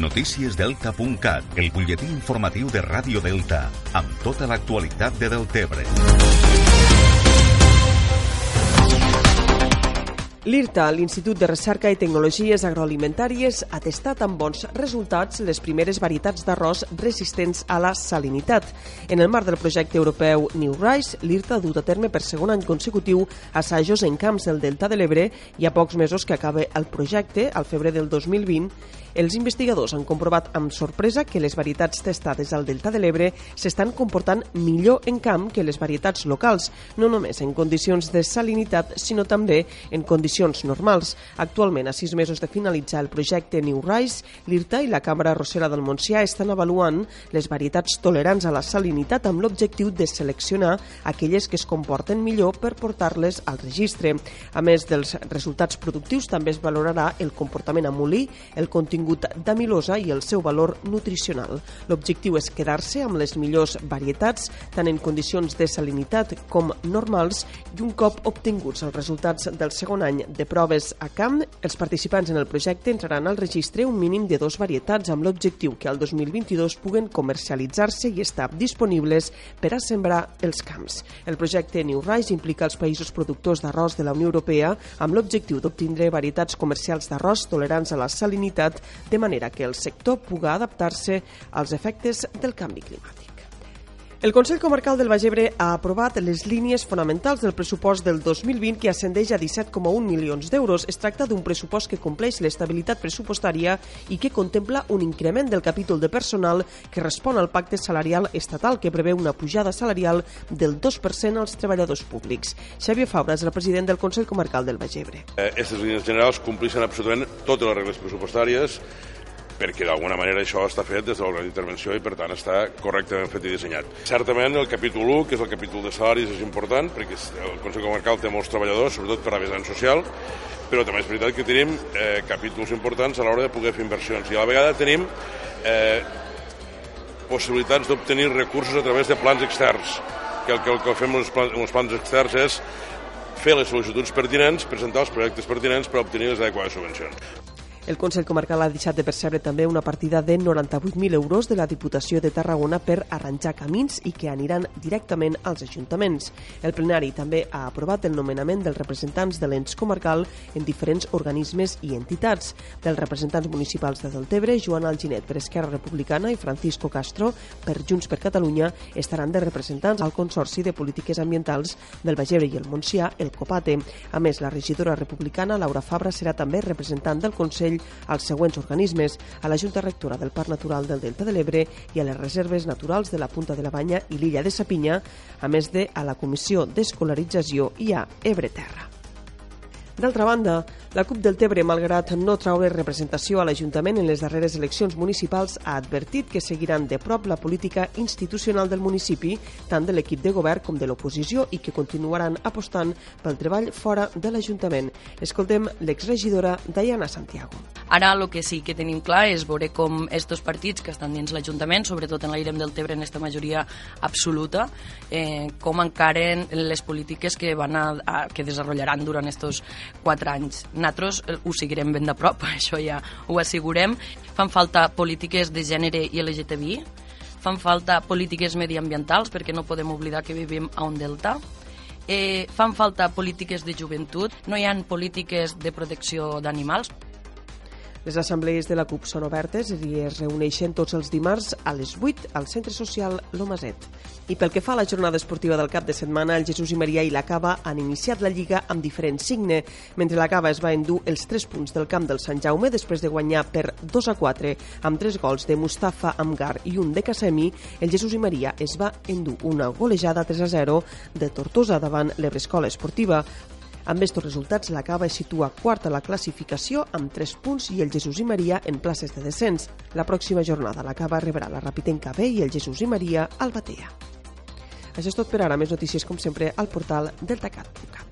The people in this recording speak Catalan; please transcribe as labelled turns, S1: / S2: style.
S1: Noticiesdelta.cat, el butlletí informatiu de Ràdio Delta, amb tota l'actualitat de Deltebre.
S2: L'IRTA, l'Institut de Recerca i Tecnologies Agroalimentàries, ha testat amb bons resultats les primeres varietats d'arròs resistents a la salinitat. En el marc del projecte europeu New Rice, l'IRTA ha dut a terme per segon any consecutiu assajos en camps del Delta de l'Ebre i a pocs mesos que acabe el projecte, al febrer del 2020, els investigadors han comprovat amb sorpresa que les varietats testades al Delta de l'Ebre s'estan comportant millor en camp que les varietats locals, no només en condicions de salinitat, sinó també en condicions normals. Actualment, a sis mesos de finalitzar el projecte New Rice, l'IRTA i la Càmera Rossera del Montsià estan avaluant les varietats tolerants a la salinitat amb l'objectiu de seleccionar aquelles que es comporten millor per portar-les al registre. A més dels resultats productius, també es valorarà el comportament a molí, el contingut contingut d'amilosa i el seu valor nutricional. L'objectiu és quedar-se amb les millors varietats, tant en condicions de salinitat com normals, i un cop obtinguts els resultats del segon any de proves a camp, els participants en el projecte entraran al registre un mínim de dos varietats amb l'objectiu que al 2022 puguen comercialitzar-se i estar disponibles per a sembrar els camps. El projecte New Rise implica els països productors d'arròs de la Unió Europea amb l'objectiu d'obtindre varietats comercials d'arròs tolerants a la salinitat de manera que el sector puga adaptar-se als efectes del canvi climàtic. El Consell Comarcal del Baix Ebre ha aprovat les línies fonamentals del pressupost del 2020 que ascendeix a 17,1 milions d'euros. Es tracta d'un pressupost que compleix l'estabilitat pressupostària i que contempla un increment del capítol de personal que respon al pacte salarial estatal que preveu una pujada salarial del 2% als treballadors públics. Xavier Fabra és el president del Consell Comarcal del Baix Ebre.
S3: Aquestes eh, línies generals compleixen absolutament totes les regles pressupostàries perquè d'alguna manera això està fet des de l'òrgan d'intervenció i per tant està correctament fet i dissenyat. Certament el capítol 1, que és el capítol de salaris, és important perquè el Consell Comarcal té molts treballadors, sobretot per a vessant social, però també és veritat que tenim eh, capítols importants a l'hora de poder fer inversions i a la vegada tenim eh, possibilitats d'obtenir recursos a través de plans externs, que el que, el que fem els plans, els plans externs és fer les sol·licituds pertinents, presentar els projectes pertinents per obtenir les adequades subvencions.
S2: El Consell Comarcal ha deixat de percebre també una partida de 98.000 euros de la Diputació de Tarragona per arranjar camins i que aniran directament als ajuntaments. El plenari també ha aprovat el nomenament dels representants de l'ens comarcal en diferents organismes i entitats. Dels representants municipals de Deltebre, Joan Alginet per Esquerra Republicana i Francisco Castro per Junts per Catalunya estaran de representants al Consorci de Polítiques Ambientals del Baix Ebre i el Montsià, el COPATE. A més, la regidora republicana Laura Fabra serà també representant del Consell Consell als següents organismes, a la Junta Rectora del Parc Natural del Delta de l'Ebre i a les reserves naturals de la Punta de la Banya i l'illa de Sapinya, a més de a la Comissió d'Escolarització i a Ebre Terra. D'altra banda, la CUP del Tebre, malgrat no traure representació a l'Ajuntament en les darreres eleccions municipals, ha advertit que seguiran de prop la política institucional del municipi, tant de l'equip de govern com de l'oposició, i que continuaran apostant pel treball fora de l'Ajuntament. Escoltem l'exregidora Diana Santiago.
S4: Ara el que sí que tenim clar és veure com estos partits que estan dins l'Ajuntament, sobretot en l'Airem del Tebre en aquesta majoria absoluta, eh, com encaren les polítiques que van a, a que desenvoluparan durant estos quatre anys. Nosaltres eh, ho seguirem ben de prop, això ja ho assegurem. Fan falta polítiques de gènere i LGTBI, fan falta polítiques mediambientals, perquè no podem oblidar que vivim a un delta, eh, fan falta polítiques de joventut, no hi han polítiques de protecció d'animals,
S2: les assemblees de la CUP són obertes i es reuneixen tots els dimarts a les 8 al Centre Social Lomaset. I pel que fa a la jornada esportiva del cap de setmana, el Jesús i Maria i la Cava han iniciat la Lliga amb diferent signe. Mentre la Cava es va endur els 3 punts del camp del Sant Jaume després de guanyar per 2 a 4 amb 3 gols de Mustafa Amgar i un de Casemi, el Jesús i Maria es va endur una golejada 3 a 0 de Tortosa davant l'Ebrescola Esportiva. Amb estos resultats, la Cava es situa quarta a la classificació amb 3 punts i el Jesús i Maria en places de descens. La pròxima jornada la Cava rebrà la Rapitenca B i el Jesús i Maria al Batea. Això és tot per ara. Més notícies, com sempre, al portal deltacat.cat.